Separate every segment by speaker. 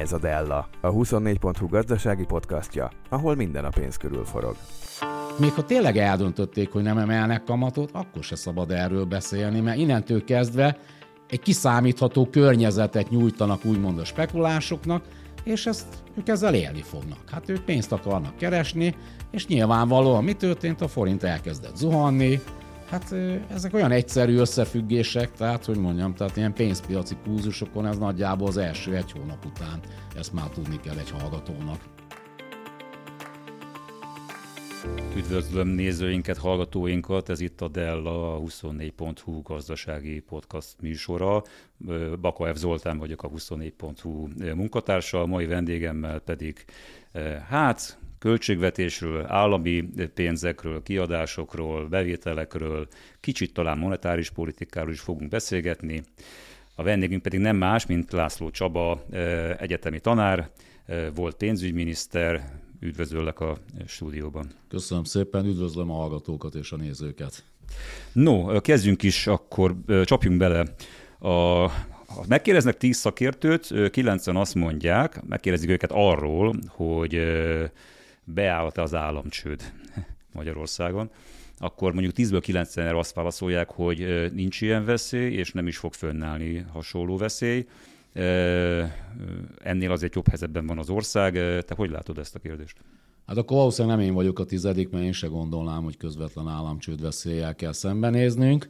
Speaker 1: Ez a Della, a 24.hu gazdasági podcastja, ahol minden a pénz körül forog.
Speaker 2: Még ha tényleg eldöntötték, hogy nem emelnek kamatot, akkor se szabad erről beszélni, mert innentől kezdve egy kiszámítható környezetet nyújtanak úgymond a spekulásoknak, és ezt ők ezzel élni fognak. Hát ők pénzt akarnak keresni, és nyilvánvalóan mi történt? A forint elkezdett zuhanni, Hát ezek olyan egyszerű összefüggések, tehát hogy mondjam, tehát ilyen pénzpiaci kúzusokon ez nagyjából az első egy hónap után, ezt már tudni kell egy hallgatónak.
Speaker 3: Üdvözlöm nézőinket, hallgatóinkat, ez itt a Della, a 24.hu gazdasági podcast műsora. Baka F. Zoltán vagyok, a 24.hu munkatársa, a mai vendégemmel pedig hát költségvetésről, állami pénzekről, kiadásokról, bevételekről, kicsit talán monetáris politikáról is fogunk beszélgetni. A vendégünk pedig nem más, mint László Csaba, egyetemi tanár, volt pénzügyminiszter, üdvözöllek a stúdióban.
Speaker 2: Köszönöm szépen, üdvözlöm a hallgatókat és a nézőket.
Speaker 3: No, kezdjünk is, akkor csapjunk bele. A, ha megkérdeznek tíz szakértőt, kilencen azt mondják, megkérdezik őket arról, hogy beállhat az államcsőd Magyarországon, akkor mondjuk 10-ből 9 erre azt válaszolják, hogy nincs ilyen veszély, és nem is fog fönnállni hasonló veszély. Ennél azért jobb helyzetben van az ország. Te hogy látod ezt a kérdést?
Speaker 2: Hát akkor valószínűleg nem én vagyok a tizedik, mert én se gondolnám, hogy közvetlen államcsőd veszélyel kell szembenéznünk.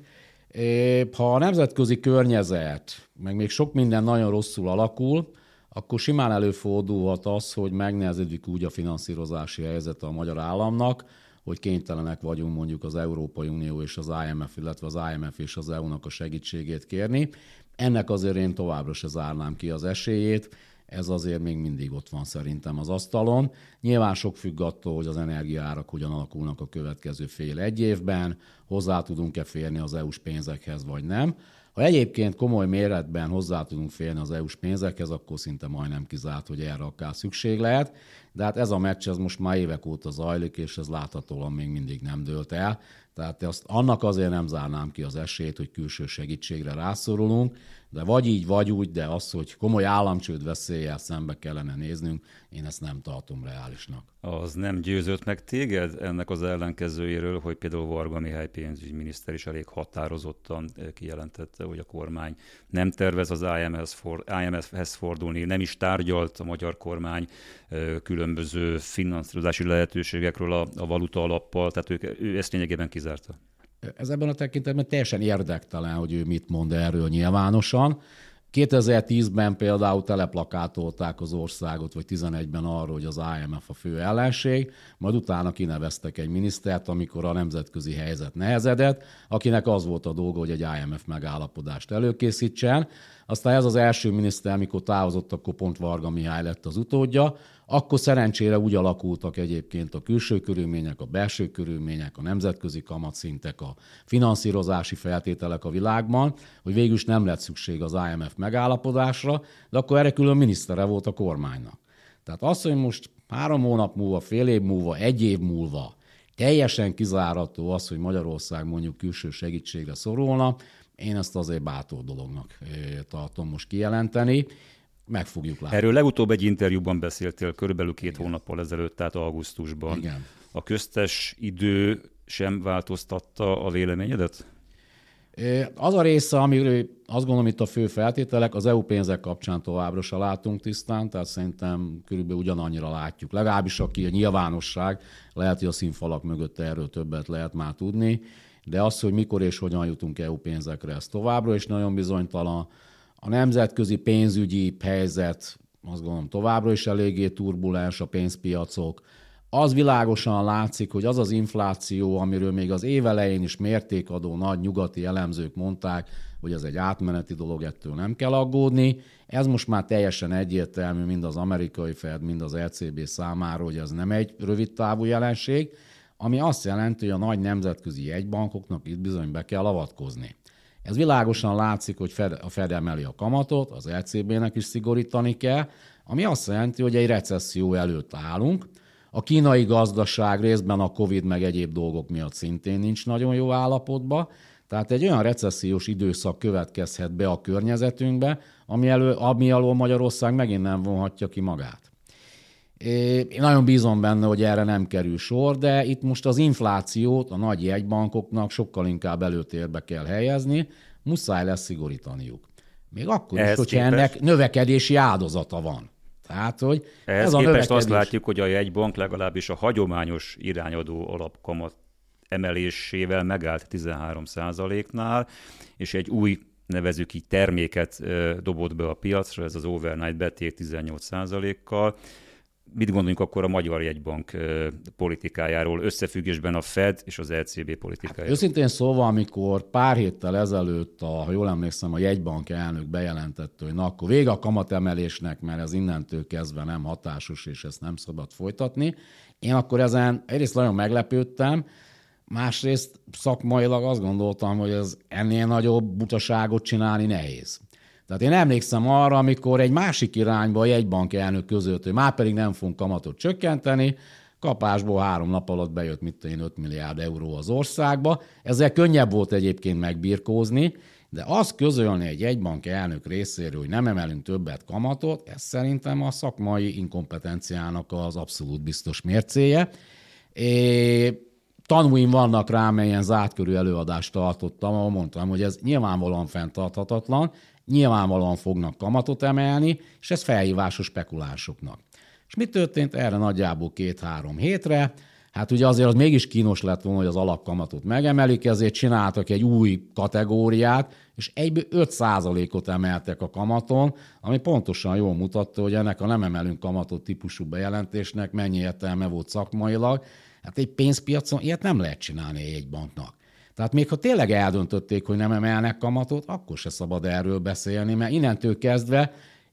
Speaker 2: Épp, ha a nemzetközi környezet, meg még sok minden nagyon rosszul alakul, akkor simán előfordulhat az, hogy megneheződik úgy a finanszírozási helyzet a magyar államnak, hogy kénytelenek vagyunk mondjuk az Európai Unió és az IMF, illetve az IMF és az EU-nak a segítségét kérni. Ennek azért én továbbra se zárnám ki az esélyét, ez azért még mindig ott van szerintem az asztalon. Nyilván sok függ attól, hogy az energiaárak hogyan alakulnak a következő fél egy évben, hozzá tudunk-e férni az EU-s pénzekhez, vagy nem. Ha egyébként komoly méretben hozzá tudunk férni az EU-s pénzekhez, akkor szinte majdnem kizárt, hogy erre akár szükség lehet. De hát ez a meccs ez most már évek óta zajlik, és ez láthatóan még mindig nem dőlt el. Tehát azt, annak azért nem zárnám ki az esélyt, hogy külső segítségre rászorulunk, de vagy így, vagy úgy, de az, hogy komoly államcsőd veszéllyel szembe kellene néznünk, én ezt nem tartom reálisnak.
Speaker 3: Az nem győzött meg téged ennek az ellenkezőjéről, hogy például Varga Mihály pénzügyminiszter is elég határozottan eh, kijelentette, hogy a kormány nem tervez az IMF-hez, for, IMF-hez fordulni, nem is tárgyalt a magyar kormány eh, különböző finanszírozási lehetőségekről a, a valuta alappal, tehát ők, ő ezt lényegében kizárta.
Speaker 2: Ez ebben a tekintetben teljesen érdektelen, hogy ő mit mond erről nyilvánosan. 2010-ben például teleplakátolták az országot, vagy 11-ben arról, hogy az IMF a fő ellenség, majd utána kineveztek egy minisztert, amikor a nemzetközi helyzet nehezedett, akinek az volt a dolga, hogy egy IMF megállapodást előkészítsen. Aztán ez az első miniszter, amikor távozott, akkor pont Varga Mihály lett az utódja, akkor szerencsére úgy alakultak egyébként a külső körülmények, a belső körülmények, a nemzetközi kamatszintek, a finanszírozási feltételek a világban, hogy végül is nem lett szükség az IMF megállapodásra, de akkor erre külön minisztere volt a kormánynak. Tehát az, hogy most három hónap múlva, fél év múlva, egy év múlva teljesen kizárató az, hogy Magyarország mondjuk külső segítségre szorulna, én ezt azért bátor dolognak eh, tartom most kijelenteni meg fogjuk látni.
Speaker 3: Erről legutóbb egy interjúban beszéltél, körülbelül két Igen. hónappal ezelőtt, tehát augusztusban.
Speaker 2: Igen.
Speaker 3: A köztes idő sem változtatta a véleményedet?
Speaker 2: Az a része, amiről azt gondolom itt a fő feltételek, az EU pénzek kapcsán továbbra se látunk tisztán, tehát szerintem körülbelül ugyanannyira látjuk. Legalábbis aki a nyilvánosság, lehet, hogy a színfalak mögött erről többet lehet már tudni, de az, hogy mikor és hogyan jutunk EU pénzekre, ez továbbra is nagyon bizonytalan. A nemzetközi pénzügyi helyzet azt gondolom továbbra is eléggé turbulens a pénzpiacok. Az világosan látszik, hogy az az infláció, amiről még az évelején is mértékadó nagy nyugati elemzők mondták, hogy ez egy átmeneti dolog, ettől nem kell aggódni. Ez most már teljesen egyértelmű mind az amerikai Fed, mind az ECB számára, hogy ez nem egy rövid távú jelenség, ami azt jelenti, hogy a nagy nemzetközi jegybankoknak itt bizony be kell avatkozni. Ez világosan látszik, hogy a Fed emeli a kamatot, az ECB-nek is szigorítani kell, ami azt jelenti, hogy egy recesszió előtt állunk. A kínai gazdaság részben a Covid meg egyéb dolgok miatt szintén nincs nagyon jó állapotban, Tehát egy olyan recessziós időszak következhet be a környezetünkbe, ami, elő, ami alól Magyarország megint nem vonhatja ki magát. Én nagyon bízom benne, hogy erre nem kerül sor, de itt most az inflációt a nagy jegybankoknak sokkal inkább előtérbe kell helyezni, muszáj lesz szigorítaniuk. Még akkor Ehhez is, hogyha képest... ennek növekedési áldozata van. Tehát, hogy
Speaker 3: Ehhez ez a képest növekedés... azt látjuk, hogy a jegybank legalábbis a hagyományos irányadó alapkamat emelésével megállt 13% nál és egy új nevezük így terméket dobott be a piacra, ez az overnight betét 18 kal mit gondolunk akkor a Magyar Jegybank politikájáról, összefüggésben a Fed és az ECB politikájáról? Hát,
Speaker 2: őszintén szóval, amikor pár héttel ezelőtt, a, ha jól emlékszem, a jegybank elnök bejelentette, hogy na akkor vége a kamatemelésnek, mert ez innentől kezdve nem hatásos, és ezt nem szabad folytatni. Én akkor ezen egyrészt nagyon meglepődtem, másrészt szakmailag azt gondoltam, hogy ez ennél nagyobb butaságot csinálni nehéz. Tehát én emlékszem arra, amikor egy másik irányba a jegybank elnök között, hogy már pedig nem fogunk kamatot csökkenteni, kapásból három nap alatt bejött, mit én 5 milliárd euró az országba. Ezzel könnyebb volt egyébként megbirkózni, de azt közölni egy jegybank elnök részéről, hogy nem emelünk többet kamatot, ez szerintem a szakmai inkompetenciának az abszolút biztos mércéje. É, tanúim vannak rá, melyen zárt körű előadást tartottam, ahol mondtam, hogy ez nyilvánvalóan fenntarthatatlan, nyilvánvalóan fognak kamatot emelni, és ez felhívás a spekulásoknak. És mi történt erre nagyjából két-három hétre? Hát ugye azért az mégis kínos lett volna, hogy az alapkamatot megemelik, ezért csináltak egy új kategóriát, és egyből 5%-ot emeltek a kamaton, ami pontosan jól mutatta, hogy ennek a nem emelünk kamatot típusú bejelentésnek mennyi értelme volt szakmailag. Hát egy pénzpiacon ilyet nem lehet csinálni egy banknak. Tehát még ha tényleg eldöntötték, hogy nem emelnek kamatot, akkor se szabad erről beszélni, mert innentől kezdve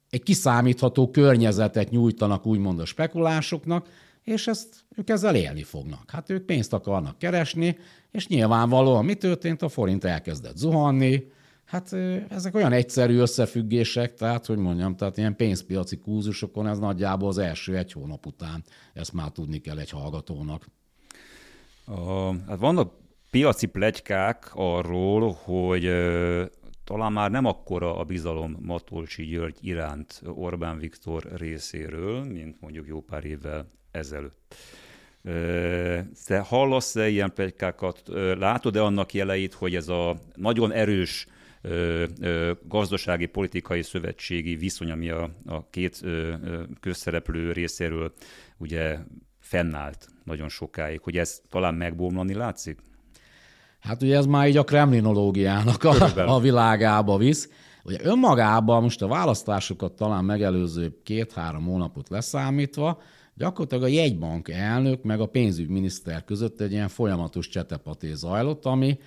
Speaker 2: egy kiszámítható környezetet nyújtanak úgymond a spekulásoknak, és ezt ők ezzel élni fognak. Hát ők pénzt akarnak keresni, és nyilvánvalóan mi történt? A forint elkezdett zuhanni, Hát ezek olyan egyszerű összefüggések, tehát, hogy mondjam, tehát ilyen pénzpiaci kúzusokon ez nagyjából az első egy hónap után. Ezt már tudni kell egy hallgatónak.
Speaker 3: A, hát vannak piaci plegykák arról, hogy talán már nem akkora a bizalom Matolcsi György iránt Orbán Viktor részéről, mint mondjuk jó pár évvel ezelőtt. Te hallasz-e ilyen plegykákat? Látod-e annak jeleit, hogy ez a nagyon erős gazdasági, politikai, szövetségi viszony, ami a, a két közszereplő részéről ugye fennállt nagyon sokáig, hogy ez talán megbomlani látszik?
Speaker 2: Hát ugye ez már így a kremlinológiának a, a világába visz. Ugye önmagában most a választásokat talán megelőző két-három hónapot leszámítva, gyakorlatilag a jegybank elnök meg a pénzügyminiszter között egy ilyen folyamatos csetepaté zajlott, ami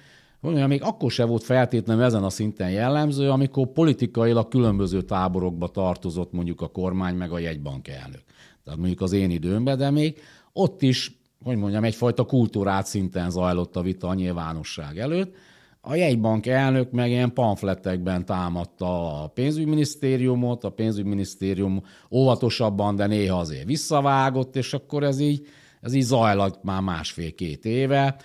Speaker 2: mondjam, még akkor se volt feltétlenül ezen a szinten jellemző, amikor politikailag különböző táborokba tartozott mondjuk a kormány meg a jegybank elnök. Tehát mondjuk az én időmben, de még ott is hogy mondjam, egyfajta kultúrát szinten zajlott a vita a nyilvánosság előtt. A jegybank elnök meg ilyen pamfletekben támadta a pénzügyminisztériumot, a pénzügyminisztérium óvatosabban, de néha azért visszavágott, és akkor ez így, ez így zajlott már másfél-két éve.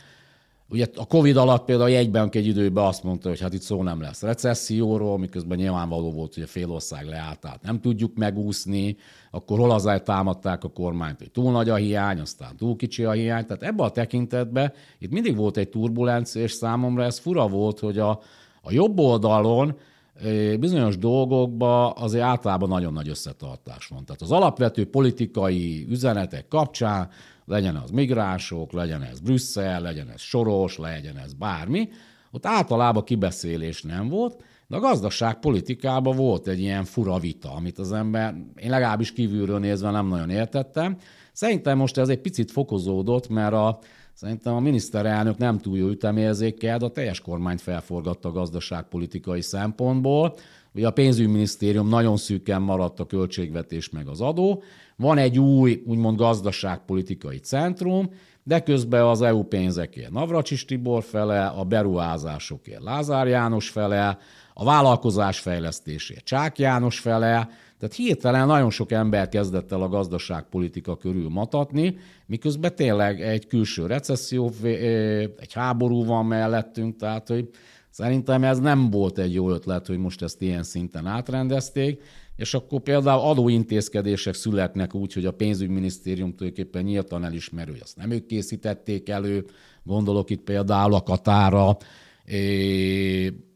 Speaker 2: Ugye a Covid alatt például a jegybank egy időben azt mondta, hogy hát itt szó nem lesz recesszióról, miközben nyilvánvaló volt, hogy a fél ország leállt, tehát nem tudjuk megúszni, akkor hol azért támadták a kormányt, hogy túl nagy a hiány, aztán túl kicsi a hiány. Tehát ebbe a tekintetben itt mindig volt egy turbulencia, és számomra ez fura volt, hogy a, a jobb oldalon bizonyos dolgokban azért általában nagyon nagy összetartás van. Tehát az alapvető politikai üzenetek kapcsán legyen az migránsok, legyen ez Brüsszel, legyen ez Soros, legyen ez bármi, ott általában kibeszélés nem volt, de a gazdaságpolitikában volt egy ilyen fura vita, amit az ember, én legalábbis kívülről nézve nem nagyon értettem. Szerintem most ez egy picit fokozódott, mert a, szerintem a miniszterelnök nem túl jó ütemérzékkel, de a teljes kormányt felforgatta a gazdaságpolitikai szempontból. Ugye a pénzügyminisztérium nagyon szűken maradt a költségvetés meg az adó, van egy új, úgymond gazdaságpolitikai centrum, de közben az EU pénzekért Navracsis Tibor fele, a beruházásokért Lázár János fele, a vállalkozás fejlesztésért Csák János fele, tehát hirtelen nagyon sok ember kezdett el a gazdaságpolitika körül matatni, miközben tényleg egy külső recesszió, egy háború van mellettünk, tehát hogy Szerintem ez nem volt egy jó ötlet, hogy most ezt ilyen szinten átrendezték, és akkor például adóintézkedések születnek úgy, hogy a pénzügyminisztérium tulajdonképpen nyíltan elismerő, hogy azt nem ők készítették elő, gondolok itt például a Katára,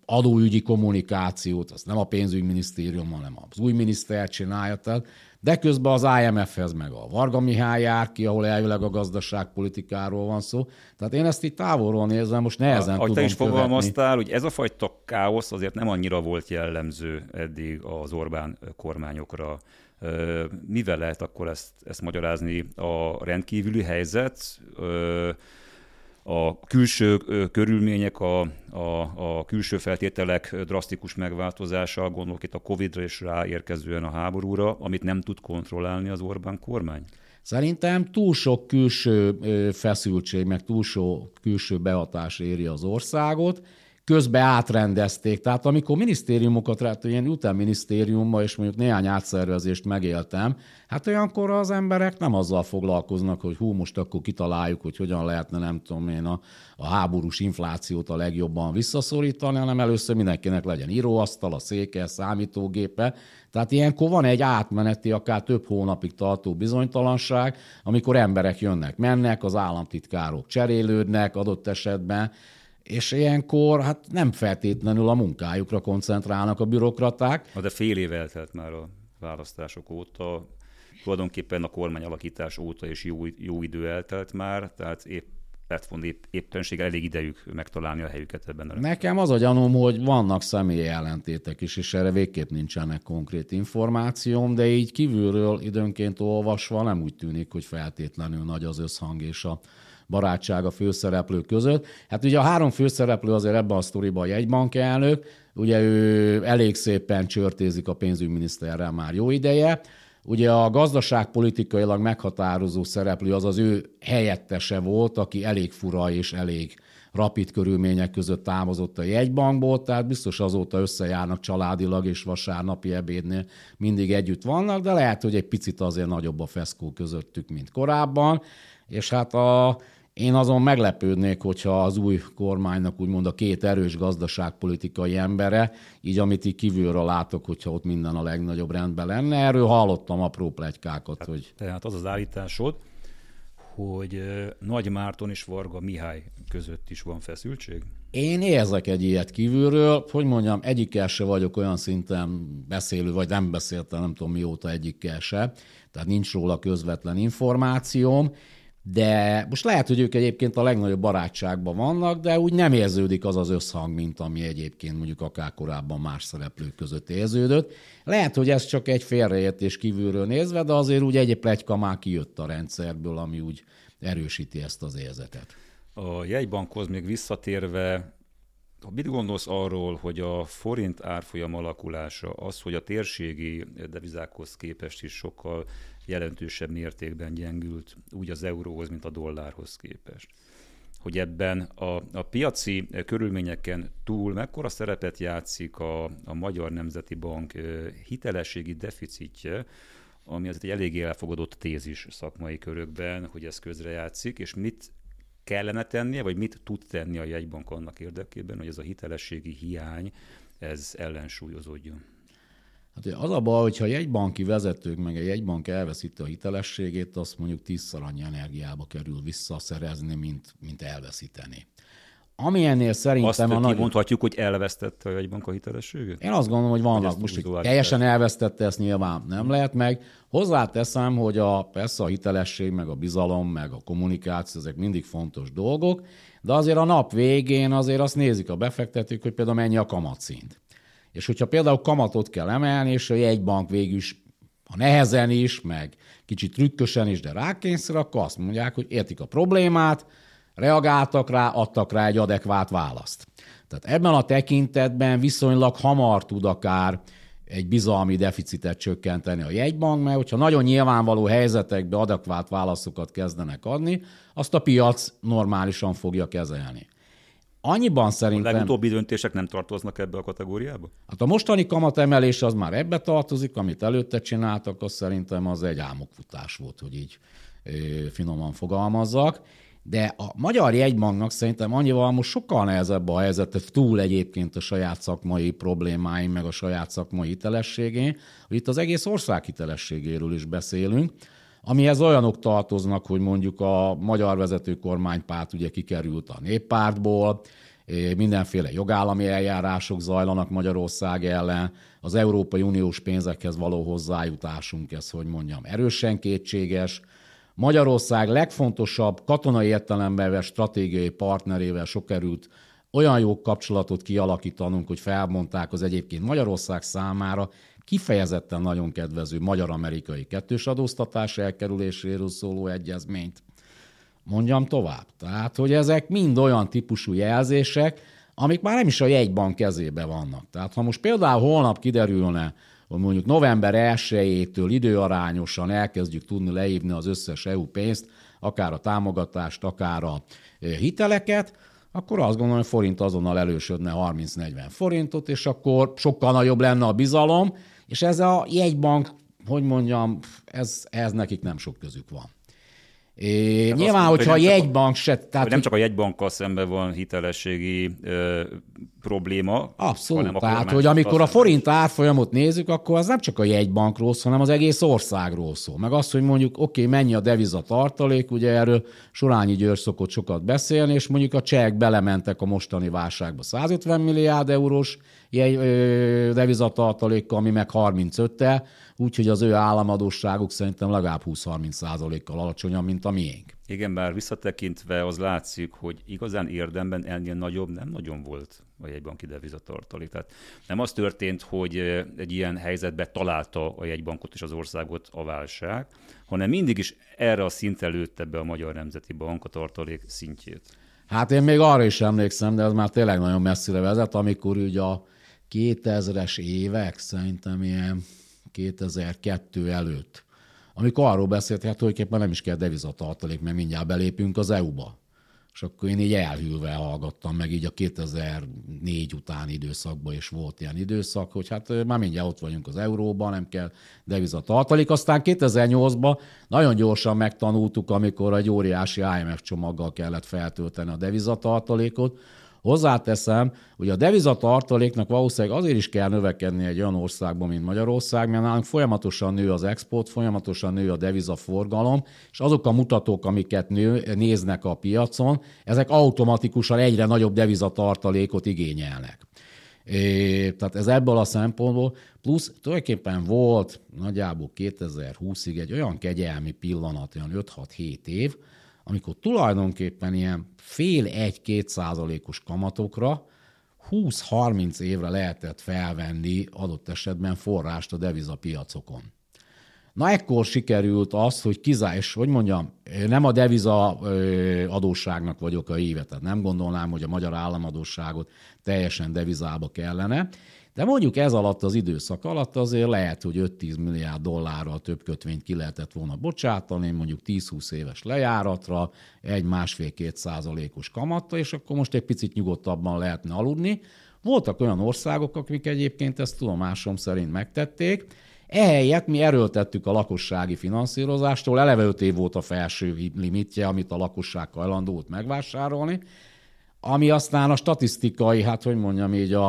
Speaker 2: adóügyi kommunikációt, azt nem a pénzügyminisztérium, hanem az új miniszter csinálja, tehát de közben az IMF-hez meg a Varga Mihály jár ki, ahol elvileg a gazdaságpolitikáról van szó. Tehát én ezt itt távolról nézem, most nehezen a, tudom te
Speaker 3: is fogalmaztál, hogy ez a fajta káosz azért nem annyira volt jellemző eddig az Orbán kormányokra. Mivel lehet akkor ezt, ezt magyarázni? A rendkívüli helyzet, a külső körülmények, a, a, a külső feltételek drasztikus megváltozása, gondolok itt a Covid-ra és ráérkezően a háborúra, amit nem tud kontrollálni az Orbán kormány?
Speaker 2: Szerintem túl sok külső feszültség, meg túl sok külső behatás éri az országot, közbe átrendezték. Tehát amikor minisztériumokat, tehát ilyen után minisztériummal, és mondjuk néhány átszervezést megéltem, hát olyankor az emberek nem azzal foglalkoznak, hogy hú, most akkor kitaláljuk, hogy hogyan lehetne, nem tudom én, a, a háborús inflációt a legjobban visszaszorítani, hanem először mindenkinek legyen íróasztal, a széke, számítógépe. Tehát ilyenkor van egy átmeneti, akár több hónapig tartó bizonytalanság, amikor emberek jönnek, mennek, az államtitkárok cserélődnek adott esetben, és ilyenkor hát nem feltétlenül a munkájukra koncentrálnak a bürokraták.
Speaker 3: De fél év eltelt már a választások óta, tulajdonképpen a kormány alakítás óta is jó, jó idő eltelt már, tehát épp lett volna épp, éppenséggel elég idejük megtalálni a helyüket ebben. A
Speaker 2: Nekem az a gyanúm, hogy vannak személyi ellentétek is, és erre végképp nincsenek konkrét információm, de így kívülről időnként olvasva nem úgy tűnik, hogy feltétlenül nagy az összhang és a barátság a főszereplők között. Hát ugye a három főszereplő azért ebben a sztoriban a jegybank elnök, ugye ő elég szépen csörtézik a pénzügyminiszterrel már jó ideje, Ugye a gazdaságpolitikailag meghatározó szereplő az az ő helyettese volt, aki elég fura és elég rapid körülmények között támozott a jegybankból, tehát biztos azóta összejárnak családilag, és vasárnapi ebédnél mindig együtt vannak, de lehet, hogy egy picit azért nagyobb a feszkó közöttük, mint korábban, és hát a én azon meglepődnék, hogyha az új kormánynak úgymond a két erős gazdaságpolitikai embere, így amit így kívülről látok, hogyha ott minden a legnagyobb rendben lenne. Erről hallottam apró plegykákat. Hát, hogy...
Speaker 3: Tehát az az állításod, hogy Nagy Márton és Varga Mihály között is van feszültség?
Speaker 2: Én érzek egy ilyet kívülről, hogy mondjam, egyikkel se vagyok olyan szinten beszélő, vagy nem beszéltem, nem tudom mióta egyikkel se, tehát nincs róla közvetlen információm, de most lehet, hogy ők egyébként a legnagyobb barátságban vannak, de úgy nem érződik az az összhang, mint ami egyébként mondjuk akár korábban más szereplők között érződött. Lehet, hogy ez csak egy félreértés kívülről nézve, de azért úgy egy plegyka már kijött a rendszerből, ami úgy erősíti ezt az érzetet.
Speaker 3: A jegybankhoz még visszatérve, mit gondolsz arról, hogy a forint árfolyam alakulása, az, hogy a térségi devizákhoz képest is sokkal jelentősebb mértékben gyengült úgy az euróhoz, mint a dollárhoz képest. Hogy ebben a, a piaci körülményeken túl mekkora szerepet játszik a, a Magyar Nemzeti Bank hitelességi deficitje, ami azért egy eléggé elfogadott tézis szakmai körökben, hogy ez közrejátszik, és mit kellene tennie, vagy mit tud tenni a jegybank annak érdekében, hogy ez a hitelességi hiány ez ellensúlyozódjon.
Speaker 2: Hát az a baj, hogyha egy banki vezetők meg egy jegybank elveszíti a hitelességét, azt mondjuk tízszer annyi energiába kerül visszaszerezni, mint, mint elveszíteni. Ami ennél szerintem
Speaker 3: azt a nagy... mondhatjuk, hogy elvesztette a jegybank a hitelességét?
Speaker 2: Én azt gondolom, hogy vannak. Most hogy teljesen elvesztette, ezt nyilván nem lehet meg. Hozzáteszem, hogy a, persze a hitelesség, meg a bizalom, meg a kommunikáció, ezek mindig fontos dolgok, de azért a nap végén azért azt nézik a befektetők, hogy például mennyi a kamatszint. És hogyha például kamatot kell emelni, és a jegybank végül is a nehezen is, meg kicsit trükkösen is, de rákényszer, akkor azt mondják, hogy értik a problémát, reagáltak rá, adtak rá egy adekvát választ. Tehát ebben a tekintetben viszonylag hamar tud akár egy bizalmi deficitet csökkenteni a jegybank, mert hogyha nagyon nyilvánvaló helyzetekbe adekvát válaszokat kezdenek adni, azt a piac normálisan fogja kezelni. Annyiban szerintem...
Speaker 3: A legutóbbi döntések nem tartoznak ebbe a kategóriába?
Speaker 2: Hát a mostani kamatemelés az már ebbe tartozik, amit előtte csináltak, az szerintem az egy álmokfutás volt, hogy így finoman fogalmazzak. De a magyar jegybanknak szerintem annyival most sokkal nehezebb a helyzet, túl egyébként a saját szakmai problémáim, meg a saját szakmai hitelességén, hogy itt az egész ország hitelességéről is beszélünk, amihez olyanok tartoznak, hogy mondjuk a magyar vezető kormánypárt ugye kikerült a néppártból, mindenféle jogállami eljárások zajlanak Magyarország ellen, az Európai Uniós pénzekhez való hozzájutásunk, ez hogy mondjam, erősen kétséges, Magyarország legfontosabb katonai értelemben stratégiai partnerével sok került olyan jó kapcsolatot kialakítanunk, hogy felmondták az egyébként Magyarország számára kifejezetten nagyon kedvező magyar-amerikai kettős adóztatás elkerüléséről szóló egyezményt. Mondjam tovább. Tehát, hogy ezek mind olyan típusú jelzések, amik már nem is a jegybank kezébe vannak. Tehát, ha most például holnap kiderülne, hogy mondjuk november 1-től időarányosan elkezdjük tudni leívni az összes EU pénzt, akár a támogatást, akár a hiteleket, akkor azt gondolom, hogy forint azonnal elősödne 30-40 forintot, és akkor sokkal nagyobb lenne a bizalom, és ez a jegybank, hogy mondjam, ez, ez nekik nem sok közük van. É, nyilván, mondta, hogyha hogy a jegybank se...
Speaker 3: Tehát, nem csak a jegybankkal szemben van hitelességi ö, probléma.
Speaker 2: Abszolút. Tehát, hogy amikor a forint árfolyamot nézzük, akkor az nem csak a jegybankról szól, hanem az egész országról szól. Meg azt, hogy mondjuk, oké, okay, mennyi a deviza tartalék, ugye erről Sorányi György szokott sokat beszélni, és mondjuk a csehek belementek a mostani válságba 150 milliárd eurós devizatartalékkal, ami meg 35-tel, úgyhogy az ő államadóságuk szerintem legalább 20-30 százalékkal alacsonyabb, mint a miénk.
Speaker 3: Igen, bár visszatekintve az látszik, hogy igazán érdemben ennél nagyobb nem nagyon volt a jegybanki devizatartalék. Tehát nem az történt, hogy egy ilyen helyzetbe találta a jegybankot és az országot a válság, hanem mindig is erre a szintre lőtte be a Magyar Nemzeti Bank a tartalék szintjét.
Speaker 2: Hát én még arra is emlékszem, de ez már tényleg nagyon messzire vezet, amikor ugye a 2000-es évek, szerintem ilyen 2002 előtt, amikor arról beszélt, hát tulajdonképpen nem is kell devizatartalék, mert mindjárt belépünk az EU-ba. És akkor én így elhűlve hallgattam, meg így a 2004 utáni időszakban is volt ilyen időszak, hogy hát már mindjárt ott vagyunk az euróban, nem kell devizatartalék. Aztán 2008-ban nagyon gyorsan megtanultuk, amikor egy óriási IMF csomaggal kellett feltölteni a devizatartalékot, Hozzáteszem, hogy a devizatartaléknak valószínűleg azért is kell növekedni egy olyan országban, mint Magyarország, mert nálunk folyamatosan nő az export, folyamatosan nő a devizaforgalom, és azok a mutatók, amiket nő, néznek a piacon, ezek automatikusan egyre nagyobb devizatartalékot igényelnek. É, tehát ez ebből a szempontból, plusz tulajdonképpen volt nagyjából 2020-ig egy olyan kegyelmi pillanat, olyan 5-6-7 év, amikor tulajdonképpen ilyen fél egy-két százalékos kamatokra 20-30 évre lehetett felvenni adott esetben forrást a devizapiacokon. Na ekkor sikerült az, hogy kizá, és hogy mondjam, nem a deviza adósságnak vagyok a híve, tehát nem gondolnám, hogy a magyar államadósságot teljesen devizába kellene, de mondjuk ez alatt az időszak alatt azért lehet, hogy 5-10 milliárd dollárral több kötvényt ki lehetett volna bocsátani, mondjuk 10-20 éves lejáratra, egy másfél-két százalékos kamatta, és akkor most egy picit nyugodtabban lehetne aludni. Voltak olyan országok, akik egyébként ezt tudomásom szerint megtették, Ehelyett mi erőltettük a lakossági finanszírozástól, eleve 5 év volt a felső limitje, amit a lakosság hajlandó volt megvásárolni, ami aztán a statisztikai, hát hogy mondjam így, a,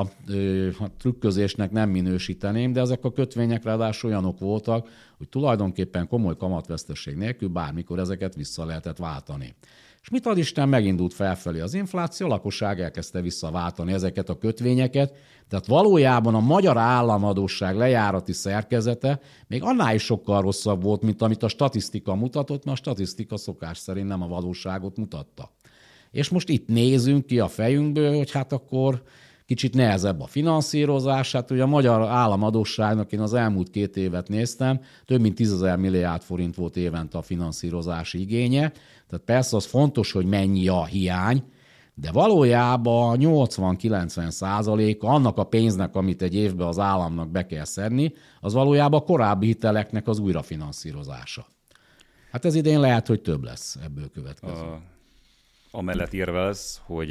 Speaker 2: a trükközésnek nem minősíteném, de ezek a kötvények ráadásul olyanok voltak, hogy tulajdonképpen komoly kamatveszteség nélkül bármikor ezeket vissza lehetett váltani. És mit ad Isten, megindult felfelé az infláció, a lakosság elkezdte visszaváltani ezeket a kötvényeket, tehát valójában a magyar államadóság lejárati szerkezete még annál is sokkal rosszabb volt, mint amit a statisztika mutatott, mert a statisztika szokás szerint nem a valóságot mutatta. És most itt nézünk ki a fejünkből, hogy hát akkor kicsit nehezebb a finanszírozás. Hát ugye a magyar államadóságnak én az elmúlt két évet néztem, több mint 10 milliárd forint volt évente a finanszírozási igénye. Tehát persze az fontos, hogy mennyi a hiány, de valójában 80-90 százaléka annak a pénznek, amit egy évben az államnak be kell szedni, az valójában a korábbi hiteleknek az újrafinanszírozása. Hát ez idén lehet, hogy több lesz ebből következő. A
Speaker 3: amellett érvelsz, hogy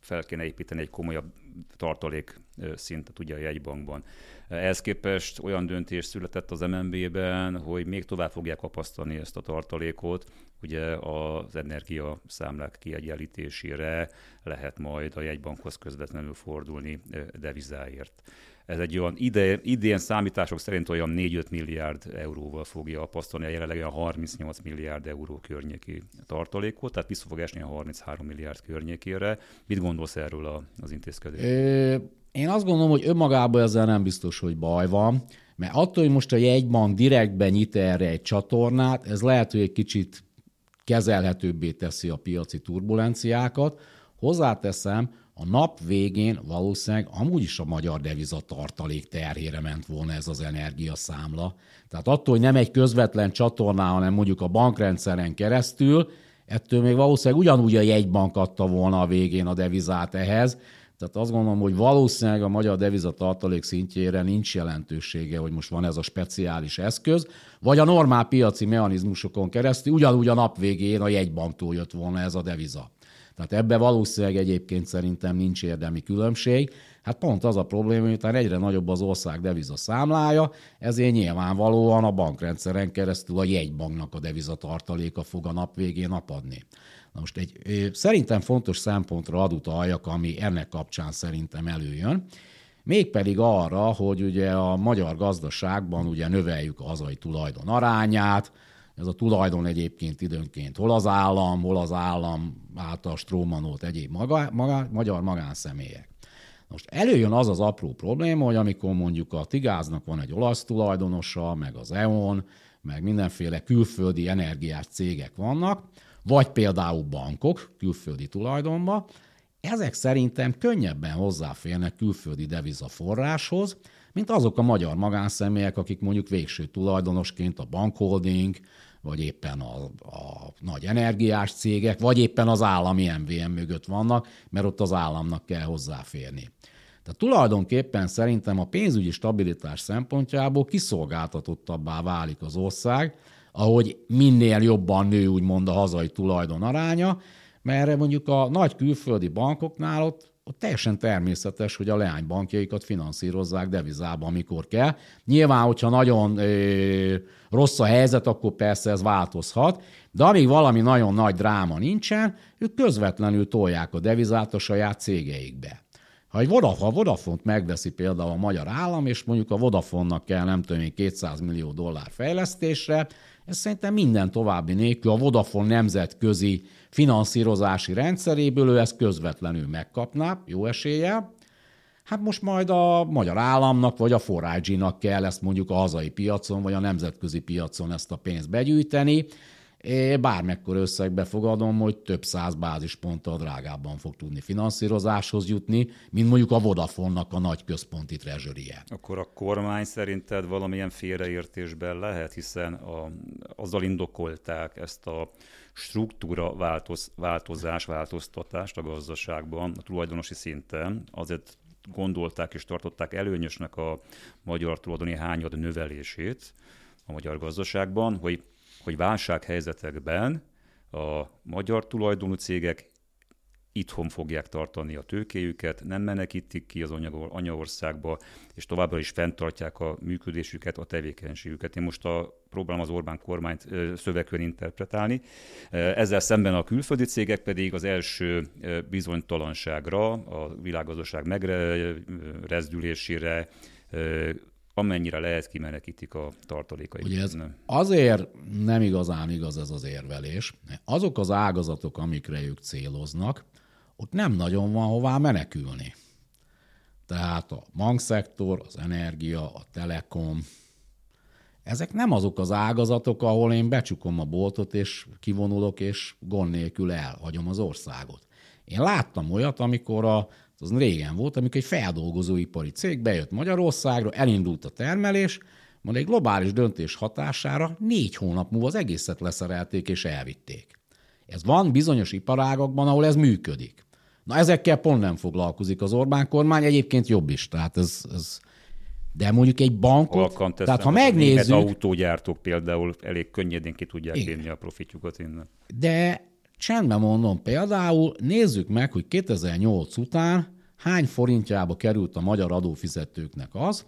Speaker 3: fel kéne építeni egy komolyabb tartalék szintet ugye a jegybankban. Ehhez képest olyan döntés született az MNB-ben, hogy még tovább fogják kapasztani ezt a tartalékot, ugye az energia számlák kiegyenlítésére lehet majd a jegybankhoz közvetlenül fordulni devizáért. Ez egy olyan ide, idén számítások szerint olyan 4-5 milliárd euróval fogja apasztani a jelenleg olyan 38 milliárd euró környéki tartalékot, tehát vissza fog esni a 33 milliárd környékére. Mit gondolsz erről az intézkedésről?
Speaker 2: Én azt gondolom, hogy önmagában ezzel nem biztos, hogy baj van, mert attól, hogy most a jegybank direktben nyit erre egy csatornát, ez lehet, hogy egy kicsit kezelhetőbbé teszi a piaci turbulenciákat. Hozzáteszem, a nap végén valószínűleg amúgy is a magyar deviza tartalék terhére ment volna ez az energiaszámla. Tehát attól, hogy nem egy közvetlen csatornán, hanem mondjuk a bankrendszeren keresztül, ettől még valószínűleg ugyanúgy a jegybank adta volna a végén a devizát ehhez, tehát azt gondolom, hogy valószínűleg a magyar deviza tartalék szintjére nincs jelentősége, hogy most van ez a speciális eszköz, vagy a normál piaci mechanizmusokon keresztül ugyanúgy a nap végén a jegybanktól jött volna ez a deviza. Tehát ebbe valószínűleg egyébként szerintem nincs érdemi különbség. Hát pont az a probléma, hogy egyre nagyobb az ország deviza számlája, ezért nyilvánvalóan a bankrendszeren keresztül a jegybanknak a deviza tartaléka fog a nap végén apadni. Na most egy szerintem fontos szempontra ad utaljak, ami ennek kapcsán szerintem előjön, mégpedig arra, hogy ugye a magyar gazdaságban ugye növeljük a hazai tulajdon arányát, ez a tulajdon egyébként időnként hol az állam, hol az állam által strómanolt egyéb maga, maga, magyar magánszemélyek. Most előjön az az apró probléma, hogy amikor mondjuk a Tigáznak van egy olasz tulajdonosa, meg az EON, meg mindenféle külföldi energiás cégek vannak, vagy például bankok külföldi tulajdonba, ezek szerintem könnyebben hozzáférnek külföldi devizaforráshoz, mint azok a magyar magánszemélyek, akik mondjuk végső tulajdonosként a bankholding, vagy éppen a, a nagy energiás cégek, vagy éppen az állami MVM mögött vannak, mert ott az államnak kell hozzáférni. Tehát tulajdonképpen szerintem a pénzügyi stabilitás szempontjából kiszolgáltatottabbá válik az ország, ahogy minél jobban nő úgymond a hazai tulajdon aránya, mert mondjuk a nagy külföldi bankoknál ott, ott teljesen természetes, hogy a leánybankjaikat finanszírozzák devizában, amikor kell. Nyilván, hogyha nagyon ö, rossz a helyzet, akkor persze ez változhat, de amíg valami nagyon nagy dráma nincsen, ők közvetlenül tolják a devizát a saját cégeikbe. Ha egy Vodafone, Vodafone-t megveszi például a magyar állam, és mondjuk a Vodafone-nak kell nem tudom 200 millió dollár fejlesztésre, ez szerintem minden további nélkül a Vodafone nemzetközi finanszírozási rendszeréből ő ezt közvetlenül megkapná, jó esélye. Hát most majd a magyar államnak vagy a 4 nak kell ezt mondjuk a hazai piacon vagy a nemzetközi piacon ezt a pénzt begyűjteni. Bármekkor összegbe fogadom, hogy több száz bázisponttal drágábban fog tudni finanszírozáshoz jutni, mint mondjuk a Vodafone-nak a nagy központi trezsörie.
Speaker 3: Akkor a kormány szerinted valamilyen félreértésben lehet, hiszen a, azzal indokolták ezt a struktúra változ, változás, változtatást a gazdaságban, a tulajdonosi szinten, azért gondolták és tartották előnyösnek a magyar tulajdoni hányad növelését a magyar gazdaságban, hogy hogy válsághelyzetekben a magyar tulajdonú cégek itthon fogják tartani a tőkéjüket, nem menekítik ki az anyaországba, és továbbra is fenntartják a működésüket, a tevékenységüket. Én most a próbálom az Orbán kormányt szövegkön interpretálni. Ezzel szemben a külföldi cégek pedig az első bizonytalanságra, a világgazdaság megrezdülésére, amennyire lehet kimenekítik a tartalékaikat.
Speaker 2: Ugye ez nem. azért nem igazán igaz ez az érvelés. Azok az ágazatok, amikre ők céloznak, ott nem nagyon van hová menekülni. Tehát a bankszektor, az energia, a telekom, ezek nem azok az ágazatok, ahol én becsukom a boltot, és kivonulok, és gond nélkül elhagyom az országot. Én láttam olyat, amikor a az régen volt, amikor egy feldolgozóipari cég bejött Magyarországra, elindult a termelés, majd egy globális döntés hatására négy hónap múlva az egészet leszerelték és elvitték. Ez van bizonyos iparágakban, ahol ez működik. Na ezekkel pont nem foglalkozik az Orbán kormány, egyébként jobb is. Tehát ez, ez de mondjuk egy bankot,
Speaker 3: tehát ha megnézzük... Az autógyártók például elég könnyedén ki tudják vinni a profitjukat innen.
Speaker 2: De Csendben mondom, például nézzük meg, hogy 2008 után hány forintjába került a magyar adófizetőknek az,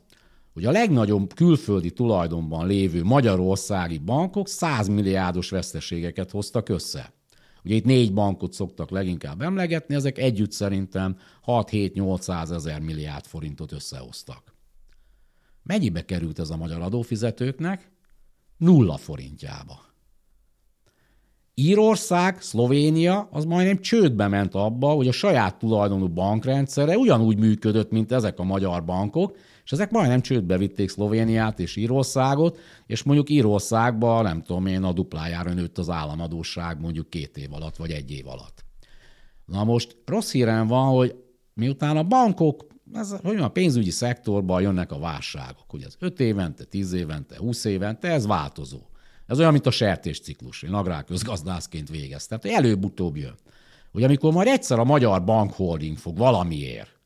Speaker 2: hogy a legnagyobb külföldi tulajdonban lévő magyarországi bankok 100 milliárdos veszteségeket hoztak össze. Ugye itt négy bankot szoktak leginkább emlegetni, ezek együtt szerintem 6-7-800 ezer milliárd forintot összehoztak. Mennyibe került ez a magyar adófizetőknek? Nulla forintjába. Írország, Szlovénia az majdnem csődbe ment abba, hogy a saját tulajdonú bankrendszere ugyanúgy működött, mint ezek a magyar bankok, és ezek majdnem csődbe vitték Szlovéniát és Írországot, és mondjuk Írországban, nem tudom én, a duplájára nőtt az államadóság mondjuk két év alatt, vagy egy év alatt. Na most rossz hírem van, hogy miután a bankok, ez, hogy a pénzügyi szektorban jönnek a válságok, hogy ez 5 évente, 10 évente, 20 évente, ez változó. Ez olyan, mint a sertésciklus. Én agrárközgazdászként végeztem. Tehát előbb-utóbb jön. Hogy amikor majd egyszer a magyar bankholding fog valamiért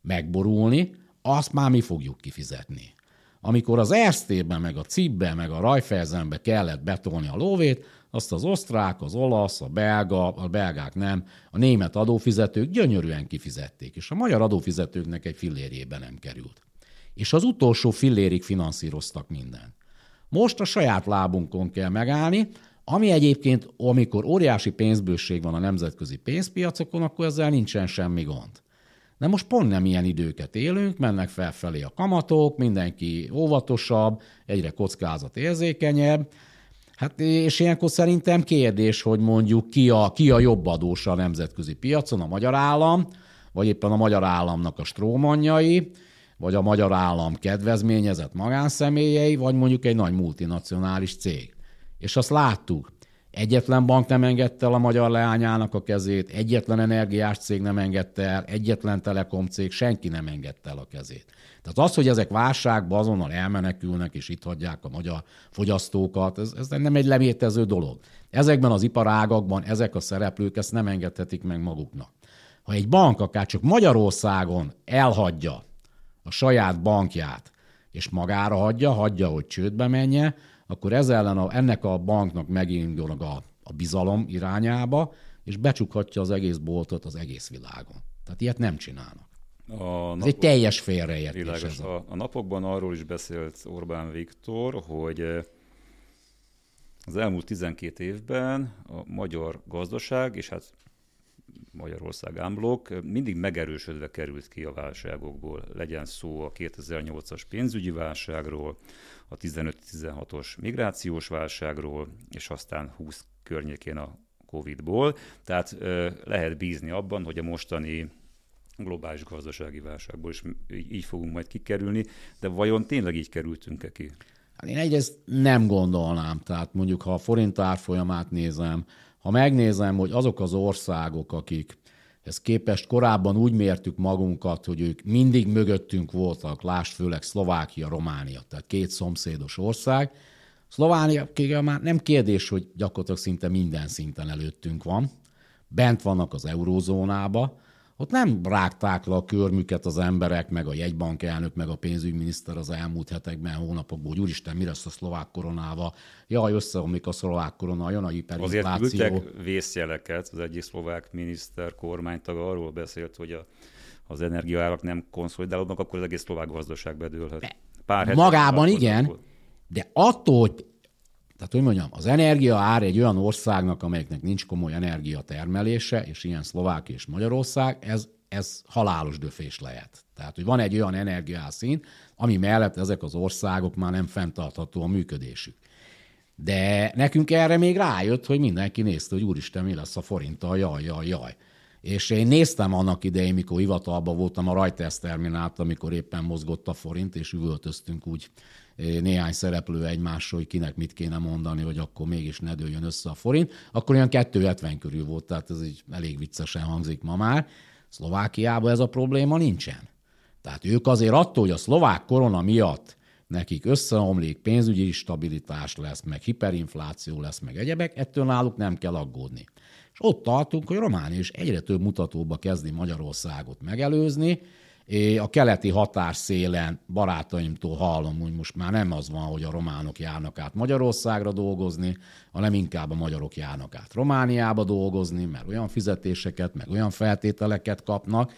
Speaker 2: megborulni, azt már mi fogjuk kifizetni. Amikor az Erztében, meg a Cibbe, meg a Rajfelzenbe kellett betolni a lóvét, azt az osztrák, az olasz, a belga, a belgák nem, a német adófizetők gyönyörűen kifizették, és a magyar adófizetőknek egy fillérjében nem került. És az utolsó fillérig finanszíroztak mindent. Most a saját lábunkon kell megállni, ami egyébként, amikor óriási pénzbőség van a nemzetközi pénzpiacokon, akkor ezzel nincsen semmi gond. De most pont nem ilyen időket élünk, mennek felfelé a kamatok, mindenki óvatosabb, egyre kockázat érzékenyebb, Hát és ilyenkor szerintem kérdés, hogy mondjuk ki a, ki a jobb adósa a nemzetközi piacon, a magyar állam, vagy éppen a magyar államnak a strómanjai, vagy a magyar állam kedvezményezett magánszemélyei, vagy mondjuk egy nagy multinacionális cég. És azt láttuk, egyetlen bank nem engedte el a magyar leányának a kezét, egyetlen energiás cég nem engedte el, egyetlen telekom cég, senki nem engedte el a kezét. Tehát az, hogy ezek válságban azonnal elmenekülnek és itt hagyják a magyar fogyasztókat, ez, ez nem egy lemétező dolog. Ezekben az iparágakban ezek a szereplők ezt nem engedhetik meg maguknak. Ha egy bank akár csak Magyarországon elhagyja a saját bankját, és magára hagyja, hagyja, hogy csődbe menje, akkor ez ellen a, ennek a banknak megindul a, a bizalom irányába, és becsukhatja az egész boltot az egész világon. Tehát ilyet nem csinálnak. A napok... Ez egy teljes félreértés. Ez
Speaker 3: a... a napokban arról is beszélt Orbán Viktor, hogy eh, az elmúlt 12 évben a magyar gazdaság, és hát Magyarország ámblok mindig megerősödve került ki a válságokból. Legyen szó a 2008-as pénzügyi válságról, a 15-16-os migrációs válságról, és aztán 20 környékén a Covid-ból. Tehát lehet bízni abban, hogy a mostani globális gazdasági válságból is így fogunk majd kikerülni, de vajon tényleg így kerültünk-e ki?
Speaker 2: Hát én egyrészt nem gondolnám, tehát mondjuk ha a forint árfolyamát nézem, ha megnézem, hogy azok az országok, akik ez képest korábban úgy mértük magunkat, hogy ők mindig mögöttünk voltak, lásd főleg Szlovákia, Románia, tehát két szomszédos ország. Szlovánia már nem kérdés, hogy gyakorlatilag szinte minden szinten előttünk van. Bent vannak az eurózónába, ott nem rágták le a körmüket az emberek, meg a jegybank elnök, meg a pénzügyminiszter az elmúlt hetekben, hónapokban, hogy úristen, mi lesz a szlovák koronával? Jaj, összeomlik a szlovák korona, jön a hiperinfláció.
Speaker 3: Azért küldtek vészjeleket, az egyik szlovák miniszter, kormánytag arról beszélt, hogy a, az energiaárak nem konszolidálódnak, akkor az egész szlovák gazdaság bedőlhet.
Speaker 2: Pár Magában igen, de attól, hogy tehát, hogy mondjam, az energia ár egy olyan országnak, amelyeknek nincs komoly energiatermelése, és ilyen Szlovák és Magyarország, ez, ez halálos döfés lehet. Tehát, hogy van egy olyan energiászín, ami mellett ezek az országok már nem fenntartható a működésük. De nekünk erre még rájött, hogy mindenki nézte, hogy úristen, mi lesz a forinttal, jaj, jaj, jaj. És én néztem annak idején, mikor hivatalban voltam a Reuters terminált, amikor éppen mozgott a forint, és üvöltöztünk úgy néhány szereplő egymásról, hogy kinek mit kéne mondani, hogy akkor mégis ne dőljön össze a forint, akkor olyan 270 körül volt, tehát ez így elég viccesen hangzik ma már. Szlovákiában ez a probléma nincsen. Tehát ők azért attól, hogy a szlovák korona miatt nekik összeomlik, pénzügyi stabilitás lesz, meg hiperinfláció lesz, meg egyebek, ettől náluk nem kell aggódni. És ott tartunk, hogy Románia is egyre több mutatóba kezdi Magyarországot megelőzni, a keleti határszélen barátaimtól hallom, hogy most már nem az van, hogy a románok járnak át Magyarországra dolgozni, hanem inkább a magyarok járnak át Romániába dolgozni, mert olyan fizetéseket, meg olyan feltételeket kapnak.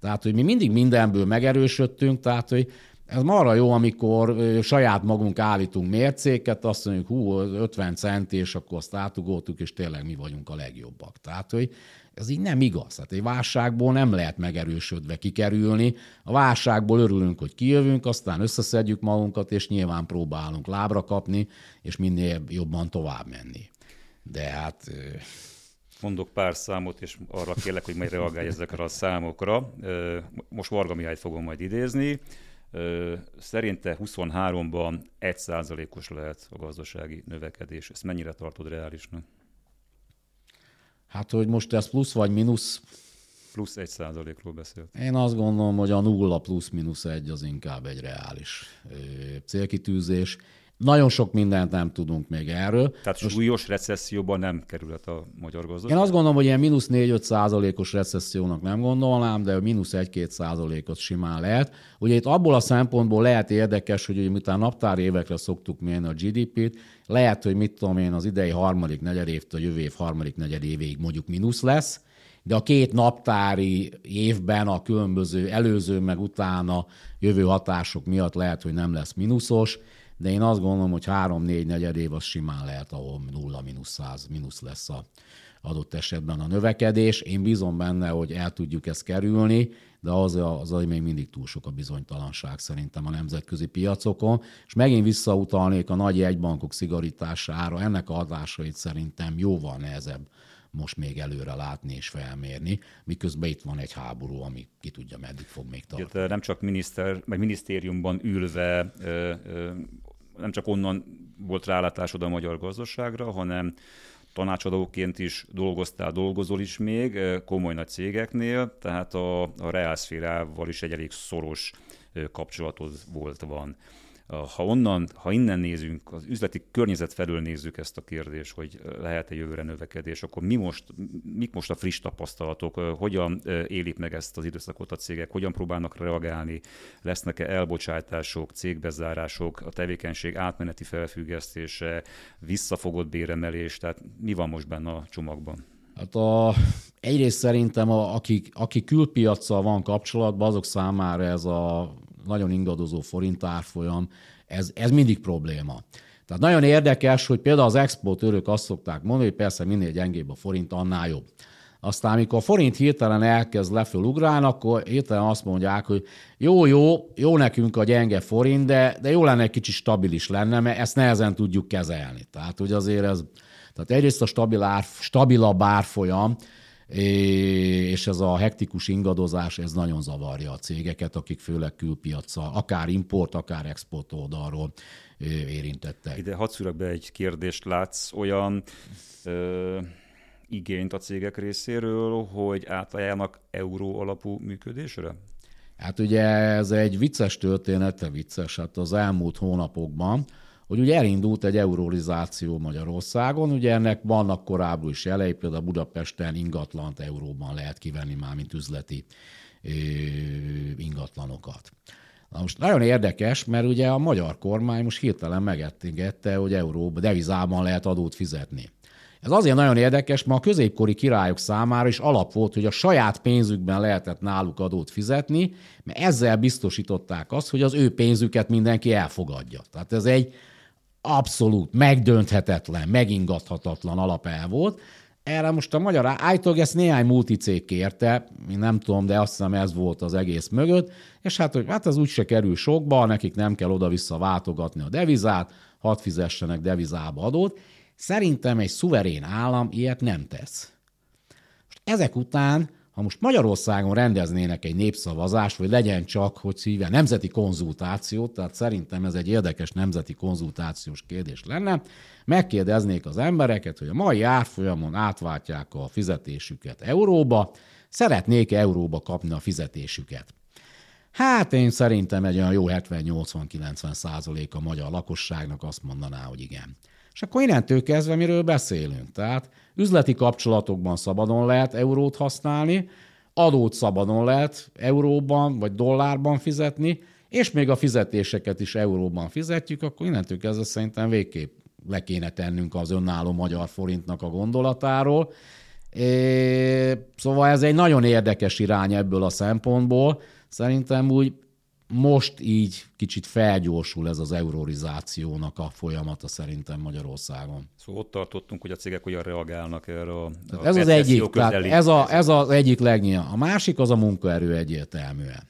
Speaker 2: Tehát, hogy mi mindig mindenből megerősödtünk, tehát, hogy Ez marra jó, amikor saját magunk állítunk mércéket, azt mondjuk, hú, 50 cent, és akkor azt átugoltuk, és tényleg mi vagyunk a legjobbak. Tehát, hogy ez így nem igaz. Tehát egy válságból nem lehet megerősödve kikerülni. A válságból örülünk, hogy kijövünk, aztán összeszedjük magunkat, és nyilván próbálunk lábra kapni, és minél jobban tovább menni. De hát...
Speaker 3: Mondok pár számot, és arra kérlek, hogy majd reagálj ezekre a számokra. Most Varga Mihályt fogom majd idézni. Szerinte 23-ban 1%-os lehet a gazdasági növekedés. Ezt mennyire tartod reálisnak?
Speaker 2: Hát, hogy most ez plusz vagy mínusz?
Speaker 3: Plusz egy százalékról beszélt.
Speaker 2: Én azt gondolom, hogy a nulla plusz-mínusz egy az inkább egy reális célkitűzés. Nagyon sok mindent nem tudunk még erről.
Speaker 3: Tehát Most, súlyos recesszióban nem kerülhet a magyar gazdaság?
Speaker 2: Én azt gondolom, hogy ilyen mínusz 4-5 százalékos recessziónak nem gondolnám, de mínusz 1-2 százalékot simán lehet. Ugye itt abból a szempontból lehet érdekes, hogy ugye miután naptári évekre szoktuk mérni a GDP-t, lehet, hogy mit tudom én, az idei harmadik negyedévtől a jövő év harmadik negyedévéig mondjuk mínusz lesz, de a két naptári évben a különböző előző meg utána jövő hatások miatt lehet, hogy nem lesz mínuszos de én azt gondolom, hogy három-négy negyed év az simán lehet, ahol nulla, mínusz száz, mínusz lesz a adott esetben a növekedés. Én bízom benne, hogy el tudjuk ezt kerülni, de az, az, az még mindig túl sok a bizonytalanság szerintem a nemzetközi piacokon. És megint visszautalnék a nagy jegybankok szigorítására, ennek a hatásait szerintem jóval nehezebb most még előre látni és felmérni, miközben itt van egy háború, ami ki tudja, meddig fog még tartani.
Speaker 3: Nem csak miniszter, meg minisztériumban ülve nem csak onnan volt rálátásod a magyar gazdaságra, hanem tanácsadóként is dolgoztál, dolgozol is még komoly nagy cégeknél, tehát a, a reálszférával is egy elég szoros kapcsolatod volt, van ha onnan, ha innen nézünk, az üzleti környezet felől nézzük ezt a kérdést, hogy lehet-e jövőre növekedés, akkor mi most, mik most a friss tapasztalatok, hogyan élik meg ezt az időszakot a cégek, hogyan próbálnak reagálni, lesznek-e elbocsátások, cégbezárások, a tevékenység átmeneti felfüggesztése, visszafogott béremelés, tehát mi van most benne a csomagban?
Speaker 2: Hát a, egyrészt szerintem, a, aki, aki külpiacsal van kapcsolatban, azok számára ez a nagyon ingadozó forint árfolyam, ez, ez mindig probléma. Tehát nagyon érdekes, hogy például az exportőrök azt szokták mondani, hogy persze minél gyengébb a forint, annál jobb. Aztán, amikor a forint hirtelen elkezd leföl akkor hirtelen azt mondják, hogy jó, jó, jó nekünk a gyenge forint, de, de jó lenne egy kicsit stabilis lenne, mert ezt nehezen tudjuk kezelni. Tehát, hogy azért ez, tehát egyrészt a stabil ár, stabilabb árfolyam, és ez a hektikus ingadozás, ez nagyon zavarja a cégeket, akik főleg külpiacsal, akár import, akár export oldalról érintettek.
Speaker 3: Ide hadd be egy kérdést, látsz olyan ö, igényt a cégek részéről, hogy átálljanak euró alapú működésre?
Speaker 2: Hát ugye ez egy vicces története, vicces, hát az elmúlt hónapokban hogy ugye elindult egy eurolizáció Magyarországon, ugye ennek vannak korábban is jelei, például Budapesten ingatlant euróban lehet kivenni már, mint üzleti ingatlanokat. Na most nagyon érdekes, mert ugye a magyar kormány most hirtelen megengedte, hogy euróba, devizában lehet adót fizetni. Ez azért nagyon érdekes, mert a középkori királyok számára is alap volt, hogy a saját pénzükben lehetett náluk adót fizetni, mert ezzel biztosították azt, hogy az ő pénzüket mindenki elfogadja. Tehát ez egy abszolút megdönthetetlen, megingathatatlan alapel volt. Erre most a magyar állítólag ezt néhány multicég kérte, én nem tudom, de azt hiszem ez volt az egész mögött, és hát, hogy hát ez úgyse kerül sokba, nekik nem kell oda-vissza váltogatni a devizát, hadd fizessenek devizába adót. Szerintem egy szuverén állam ilyet nem tesz. Most ezek után ha most Magyarországon rendeznének egy népszavazást, vagy legyen csak, hogy szíve nemzeti konzultációt, tehát szerintem ez egy érdekes nemzeti konzultációs kérdés lenne, megkérdeznék az embereket, hogy a mai árfolyamon átváltják a fizetésüket euróba, szeretnék euróba kapni a fizetésüket. Hát én szerintem egy olyan jó 70-80-90 százalék a magyar lakosságnak azt mondaná, hogy igen. És akkor innentől kezdve miről beszélünk? Tehát üzleti kapcsolatokban szabadon lehet eurót használni, adót szabadon lehet euróban vagy dollárban fizetni, és még a fizetéseket is euróban fizetjük, akkor innentől kezdve szerintem végképp le kéne tennünk az önálló magyar forintnak a gondolatáról. É, szóval ez egy nagyon érdekes irány ebből a szempontból. Szerintem úgy most így kicsit felgyorsul ez az eurorizációnak a folyamata szerintem Magyarországon.
Speaker 3: Szóval ott tartottunk, hogy a cégek hogyan reagálnak erre a,
Speaker 2: a ez az egyik, tehát ez, a, ez az egyik legnyilván. A másik az a munkaerő egyértelműen.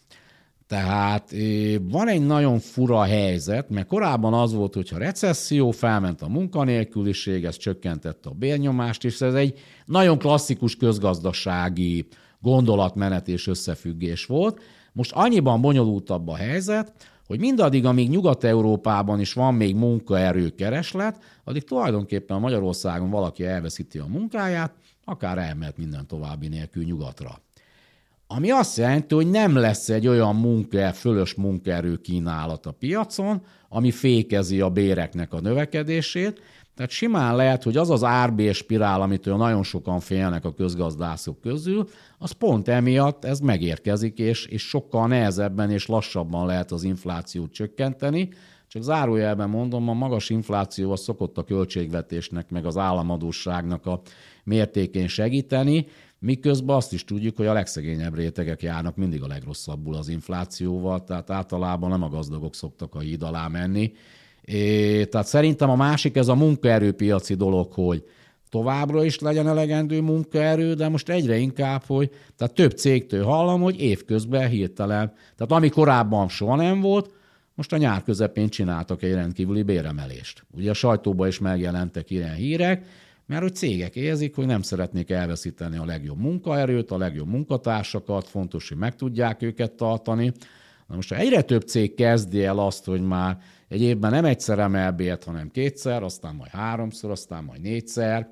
Speaker 2: Tehát van egy nagyon fura helyzet, mert korábban az volt, hogyha recesszió, felment a munkanélküliség, ez csökkentette a bérnyomást, és ez egy nagyon klasszikus közgazdasági gondolatmenet és összefüggés volt. Most annyiban bonyolultabb a helyzet, hogy mindaddig, amíg Nyugat-Európában is van még munkaerő kereslet, addig tulajdonképpen Magyarországon valaki elveszíti a munkáját, akár elmehet minden további nélkül nyugatra. Ami azt jelenti, hogy nem lesz egy olyan munka, fölös munkaerő kínálat a piacon, ami fékezi a béreknek a növekedését, tehát simán lehet, hogy az az árbér spirál, amitől nagyon sokan félnek a közgazdászok közül, az pont emiatt ez megérkezik, és, és sokkal nehezebben és lassabban lehet az inflációt csökkenteni. Csak zárójelben mondom, a magas infláció az szokott a költségvetésnek, meg az államadóságnak a mértékén segíteni, miközben azt is tudjuk, hogy a legszegényebb rétegek járnak mindig a legrosszabbul az inflációval, tehát általában nem a gazdagok szoktak a híd alá menni, É, tehát szerintem a másik ez a munkaerőpiaci dolog, hogy továbbra is legyen elegendő munkaerő, de most egyre inkább, hogy tehát több cégtől hallom, hogy évközben hirtelen, tehát ami korábban soha nem volt, most a nyár közepén csináltak egy rendkívüli béremelést. Ugye a sajtóban is megjelentek ilyen hírek, mert hogy cégek érzik, hogy nem szeretnék elveszíteni a legjobb munkaerőt, a legjobb munkatársakat, fontos, hogy meg tudják őket tartani. Na most ha egyre több cég kezdi el azt, hogy már egy évben nem egyszer emel bért, hanem kétszer, aztán majd háromszor, aztán majd négyszer,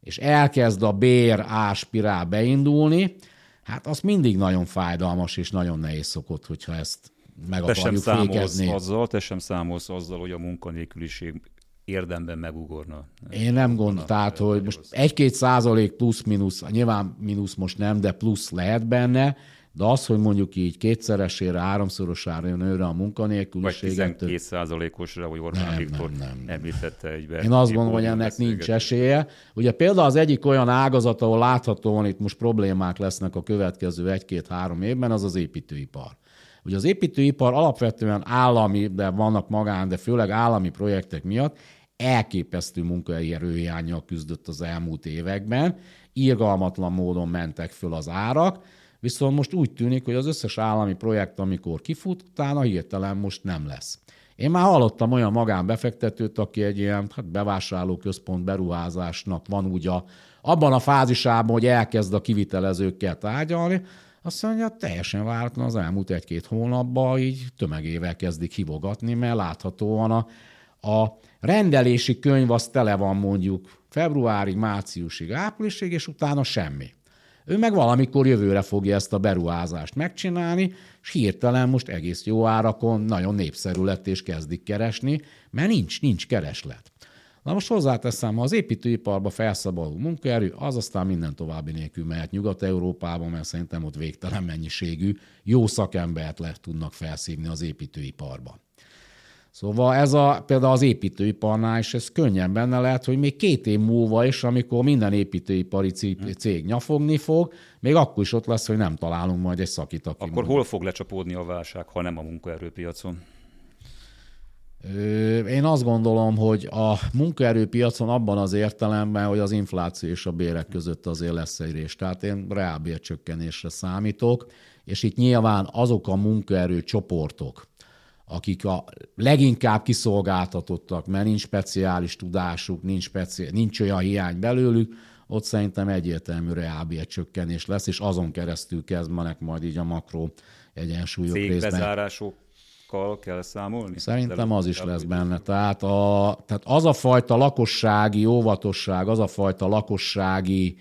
Speaker 2: és elkezd a bér áspirál beindulni, hát az mindig nagyon fájdalmas és nagyon nehéz szokott, hogyha ezt meg te akarjuk sem fékezni.
Speaker 3: azzal, te sem számolsz azzal, hogy a munkanélküliség érdemben megugorna.
Speaker 2: Én nem gondolom, tehát, hogy most egy-két százalék plusz-minusz, nyilván mínusz most nem, de plusz lehet benne, de az, hogy mondjuk így kétszeresére, háromszorosára jön őre a munkanélküliség.
Speaker 3: Vagy 12 százalékosra, hogy Orbán nem, Viktor nem, nem, nem. említette egybe.
Speaker 2: Én azt gondolom, hogy ennek nincs esélye. Ugye például az egyik olyan ágazat, ahol láthatóan itt most problémák lesznek a következő egy-két-három évben, az az építőipar. Ugye az építőipar alapvetően állami, de vannak magán, de főleg állami projektek miatt elképesztő munkaerőhiányjal küzdött az elmúlt években, írgalmatlan módon mentek föl az árak, Viszont most úgy tűnik, hogy az összes állami projekt, amikor kifut, utána hirtelen most nem lesz. Én már hallottam olyan magánbefektetőt, aki egy ilyen hát bevásárlóközpont beruházásnak van úgy a, abban a fázisában, hogy elkezd a kivitelezőkkel tárgyalni, azt mondja, teljesen váratlan az elmúlt egy-két hónapban így tömegével kezdik hivogatni, mert láthatóan a, a rendelési könyv az tele van mondjuk februárig, márciusig, áprilisig, és utána semmi. Ő meg valamikor jövőre fogja ezt a beruházást megcsinálni, és hirtelen most egész jó árakon nagyon népszerű lett és kezdik keresni, mert nincs, nincs kereslet. Na most hozzáteszem, ha az építőiparba felszabadul munkaerő, az aztán minden további nélkül mehet Nyugat-Európába, mert szerintem ott végtelen mennyiségű jó szakembert lehet tudnak felszívni az építőiparba. Szóval ez a, például az építőiparnál is ez könnyen benne lehet, hogy még két év múlva is, amikor minden építőipari cég nyafogni fog, még akkor is ott lesz, hogy nem találunk majd egy szakit, aki
Speaker 3: Akkor hol fog lecsapódni a válság, ha nem a munkaerőpiacon?
Speaker 2: Én azt gondolom, hogy a munkaerőpiacon abban az értelemben, hogy az infláció és a bérek között azért lesz egy rés. Tehát én reálbércsökkenésre számítok, és itt nyilván azok a munkaerő csoportok, akik a leginkább kiszolgáltatottak, mert nincs speciális tudásuk, nincs, speci- nincs olyan hiány belőlük, ott szerintem egyértelmű reálbér csökkenés lesz, és azon keresztül kezdenek majd így a makro egyensúlyok
Speaker 3: részben. kell számolni?
Speaker 2: Szerintem az is lesz benne. Tehát, a, tehát az a fajta lakossági óvatosság, az a fajta lakossági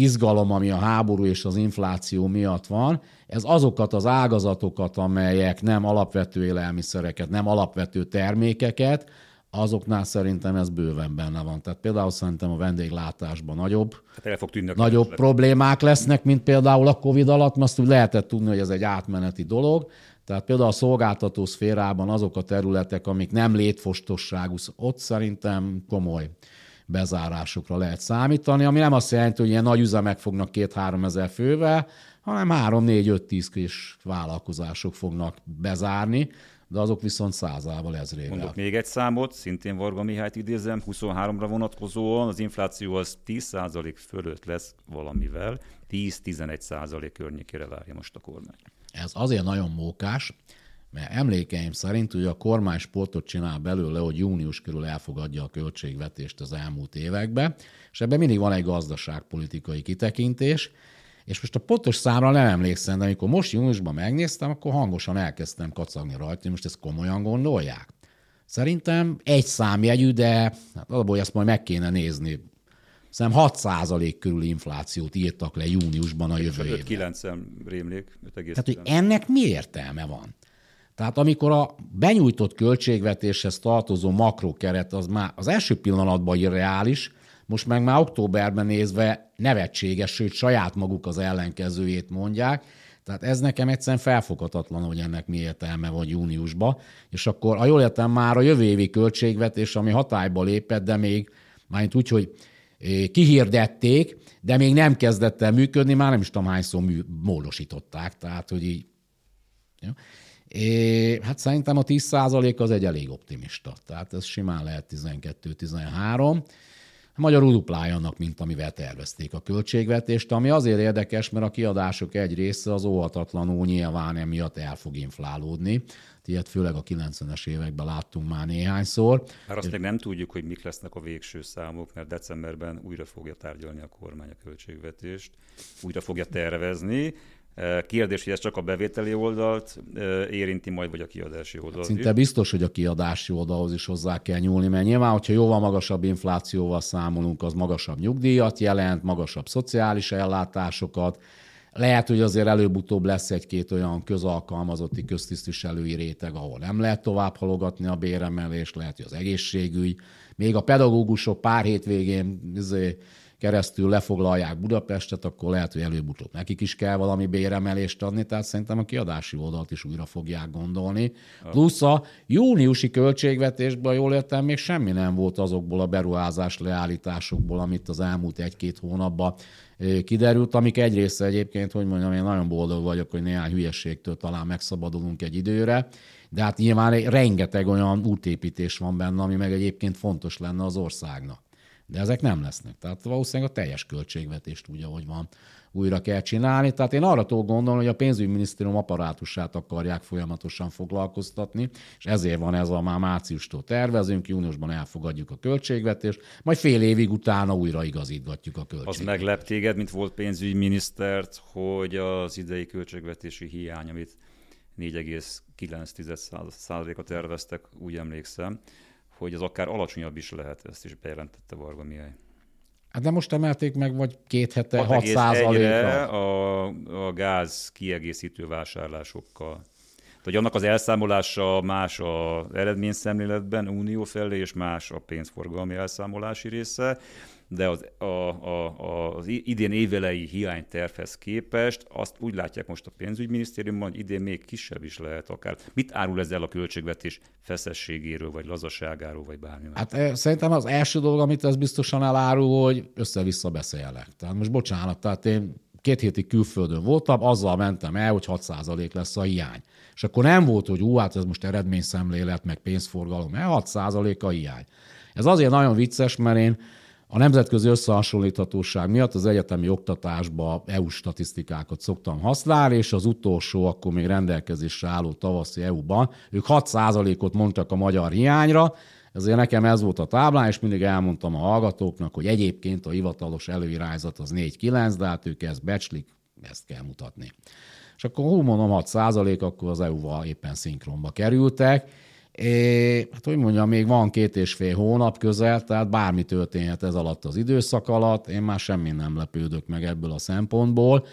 Speaker 2: izgalom, ami a háború és az infláció miatt van, ez azokat az ágazatokat, amelyek nem alapvető élelmiszereket, nem alapvető termékeket, azoknál szerintem ez bőven benne van. Tehát például szerintem a vendéglátásban nagyobb,
Speaker 3: hát fog tűnni
Speaker 2: nagyobb problémák lesznek, mint például a Covid alatt, mert azt úgy lehetett tudni, hogy ez egy átmeneti dolog. Tehát például a szolgáltató szférában azok a területek, amik nem létfostosságú, ott szerintem komoly bezárásokra lehet számítani, ami nem azt jelenti, hogy ilyen nagy üzemek fognak két-három ezer fővel, hanem három, négy, öt, tíz kis vállalkozások fognak bezárni, de azok viszont százával, ezrével.
Speaker 3: Mondok még egy számot, szintén Varga Mihályt idézem, 23-ra vonatkozóan az infláció az 10% fölött lesz valamivel, 10-11% környékére várja most a kormány.
Speaker 2: Ez azért nagyon mókás, mert emlékeim szerint ugye a kormány sportot csinál belőle, hogy június körül elfogadja a költségvetést az elmúlt években, és ebben mindig van egy gazdaságpolitikai kitekintés, és most a pontos számra nem emlékszem, de amikor most júniusban megnéztem, akkor hangosan elkezdtem kacagni rajta, hogy most ezt komolyan gondolják. Szerintem egy számjegyű, de hát alapból ezt majd meg kéne nézni. Szerintem 6 körül inflációt írtak le júniusban a jövő évben.
Speaker 3: 9 rémlék.
Speaker 2: Tehát, hogy ennek mi értelme van? Tehát amikor a benyújtott költségvetéshez tartozó makrokeret az már az első pillanatban irreális, most meg már októberben nézve nevetséges, sőt saját maguk az ellenkezőjét mondják, tehát ez nekem egyszerűen felfoghatatlan, hogy ennek mi értelme van júniusban. És akkor, a jól értem, már a jövő évi költségvetés, ami hatályba lépett, de még, már úgy, hogy kihirdették, de még nem kezdett el működni, már nem is tudom hányszor módosították, tehát hogy így. Jó. É, hát szerintem a 10% az egy elég optimista. Tehát ez simán lehet 12-13. Magyarul duplája annak, mint amivel tervezték a költségvetést, ami azért érdekes, mert a kiadások egy része az óhatatlanul nyilván emiatt el fog inflálódni. Ilyet főleg a 90-es években láttunk már néhányszor.
Speaker 3: Már azt még nem tudjuk, hogy mik lesznek a végső számok, mert decemberben újra fogja tárgyalni a kormány a költségvetést, újra fogja tervezni, Kérdés, hogy ez csak a bevételi oldalt érinti majd, vagy a kiadási oldalt
Speaker 2: Szinte biztos, hogy a kiadási oldalhoz is hozzá kell nyúlni, mert nyilván, hogyha jóval magasabb inflációval számolunk, az magasabb nyugdíjat jelent, magasabb szociális ellátásokat, lehet, hogy azért előbb-utóbb lesz egy-két olyan közalkalmazotti köztisztviselői réteg, ahol nem lehet tovább halogatni a béremelést, lehet, hogy az egészségügy, még a pedagógusok pár hétvégén izé, keresztül lefoglalják Budapestet, akkor lehet, hogy előbb-utóbb nekik is kell valami béremelést adni, tehát szerintem a kiadási oldalt is újra fogják gondolni. Plusz a júniusi költségvetésben, jól értem, még semmi nem volt azokból a beruházás leállításokból, amit az elmúlt egy-két hónapban kiderült, amik egy része egyébként, hogy mondjam, én nagyon boldog vagyok, hogy néhány hülyességtől talán megszabadulunk egy időre, de hát nyilván rengeteg olyan útépítés van benne, ami meg egyébként fontos lenne az országnak. De ezek nem lesznek. Tehát valószínűleg a teljes költségvetést úgy, ahogy van, újra kell csinálni. Tehát én arra tudok gondolni, hogy a pénzügyminisztérium apparátusát akarják folyamatosan foglalkoztatni, és ezért van ez a már márciustól tervezünk, júniusban elfogadjuk a költségvetést, majd fél évig utána újra igazítgatjuk a költségvetést.
Speaker 3: Az meglep téged, mint volt pénzügyminisztert, hogy az idei költségvetési hiány, amit 4,9%-a terveztek, úgy emlékszem, hogy az akár alacsonyabb is lehet, ezt is bejelentette Varga Mihály.
Speaker 2: Hát de most emelték meg, vagy két hete 6 százalékra.
Speaker 3: A, a gáz kiegészítő vásárlásokkal. Vagy annak az elszámolása más az eredményszemléletben unió felé, és más a pénzforgalmi elszámolási része de az, a, a, a, az idén évelei hiánytervhez képest azt úgy látják most a pénzügyminisztériumban, hogy idén még kisebb is lehet akár. Mit árul ezzel a költségvetés feszességéről, vagy lazaságáról, vagy bármi?
Speaker 2: Hát eh, szerintem az első dolog, amit ez biztosan elárul, hogy össze-vissza beszélek. Tehát most bocsánat, tehát én két hétig külföldön voltam, azzal mentem el, hogy 6% lesz a hiány. És akkor nem volt, hogy ú, hát ez most eredményszemlélet, meg pénzforgalom, mert 6% a hiány. Ez azért nagyon vicces, mert én a nemzetközi összehasonlíthatóság miatt az egyetemi oktatásba EU statisztikákat szoktam használni, és az utolsó, akkor még rendelkezésre álló tavaszi EU-ban, ők 6%-ot mondtak a magyar hiányra, ezért nekem ez volt a táblán, és mindig elmondtam a hallgatóknak, hogy egyébként a hivatalos előirányzat az 4-9, de hát ők ezt becslik, ezt kell mutatni. És akkor hú, mondom 6% akkor az EU-val éppen szinkronba kerültek, É, hát hogy mondjam, még van két és fél hónap közel, tehát bármi történhet ez alatt az időszak alatt, én már semmi nem lepődök meg ebből a szempontból.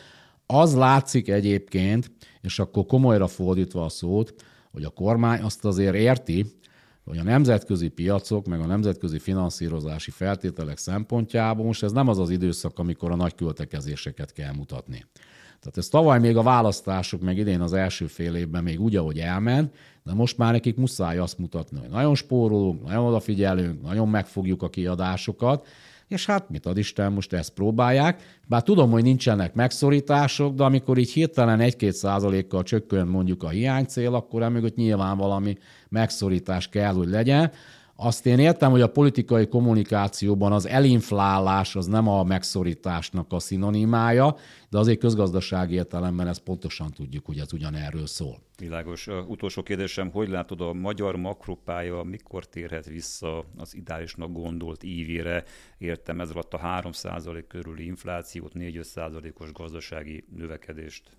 Speaker 2: Az látszik egyébként, és akkor komolyra fordítva a szót, hogy a kormány azt azért érti, hogy a nemzetközi piacok, meg a nemzetközi finanszírozási feltételek szempontjából most ez nem az az időszak, amikor a nagy költekezéseket kell mutatni. Tehát ez tavaly még a választások, meg idén az első fél évben még úgy, ahogy elment, de most már nekik muszáj azt mutatni, hogy nagyon spórolunk, nagyon odafigyelünk, nagyon megfogjuk a kiadásokat, és hát mit ad Isten, most ezt próbálják. Bár tudom, hogy nincsenek megszorítások, de amikor így hirtelen 1-2 százalékkal csökkön mondjuk a hiánycél, akkor emögött nyilván valami megszorítás kell, hogy legyen. Azt én értem, hogy a politikai kommunikációban az elinflálás az nem a megszorításnak a szinonimája, de azért közgazdasági értelemben ezt pontosan tudjuk, hogy ez ugyanerről szól.
Speaker 3: Világos. Utolsó kérdésem, hogy látod a magyar makropája, mikor térhet vissza az ideálisnak gondolt évére? Értem ez alatt a 3% körüli inflációt, 4-5%-os gazdasági növekedést.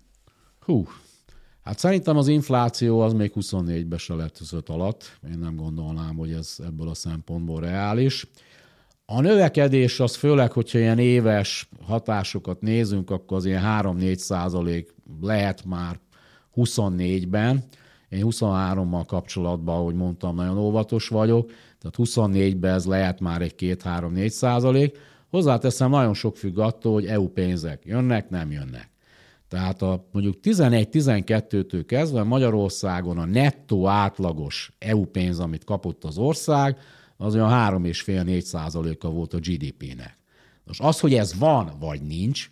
Speaker 2: Hú, Hát szerintem az infláció az még 24-ben se lett 5 alatt. Én nem gondolnám, hogy ez ebből a szempontból reális. A növekedés az főleg, hogyha ilyen éves hatásokat nézünk, akkor az ilyen 3-4 százalék lehet már 24-ben. Én 23-mal kapcsolatban, ahogy mondtam, nagyon óvatos vagyok, tehát 24-ben ez lehet már egy 2-3-4 százalék. Hozzáteszem, nagyon sok függ attól, hogy EU pénzek jönnek, nem jönnek. Tehát a mondjuk 11-12-től kezdve Magyarországon a nettó átlagos EU pénz, amit kapott az ország, az olyan 3,5-4 százaléka volt a GDP-nek. Most az, hogy ez van vagy nincs,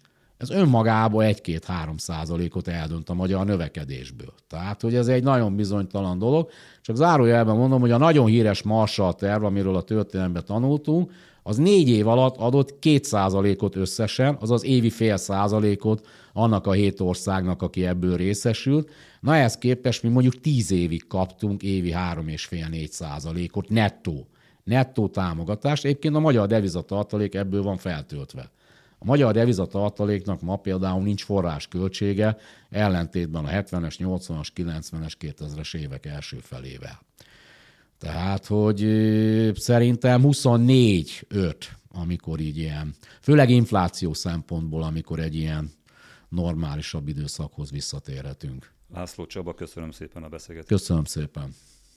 Speaker 2: ez önmagában 1-2-3 százalékot eldönt a magyar növekedésből. Tehát, hogy ez egy nagyon bizonytalan dolog. Csak zárójelben mondom, hogy a nagyon híres Marshall terv, amiről a történelemben tanultunk, az négy év alatt adott 2 százalékot összesen, azaz évi fél százalékot annak a hét országnak, aki ebből részesült. Na ehhez képest mi mondjuk 10 évig kaptunk évi 3,5-4 százalékot nettó. Nettó támogatást. Egyébként a magyar devizatartalék ebből van feltöltve. A magyar devizatartaléknak ma például nincs forrásköltsége, ellentétben a 70-es, 80-as, 90-es, 2000-es évek első felével. Tehát, hogy szerintem 24-5, amikor így ilyen, főleg infláció szempontból, amikor egy ilyen normálisabb időszakhoz visszatérhetünk.
Speaker 3: László Csaba, köszönöm szépen a beszélgetést.
Speaker 2: Köszönöm szépen.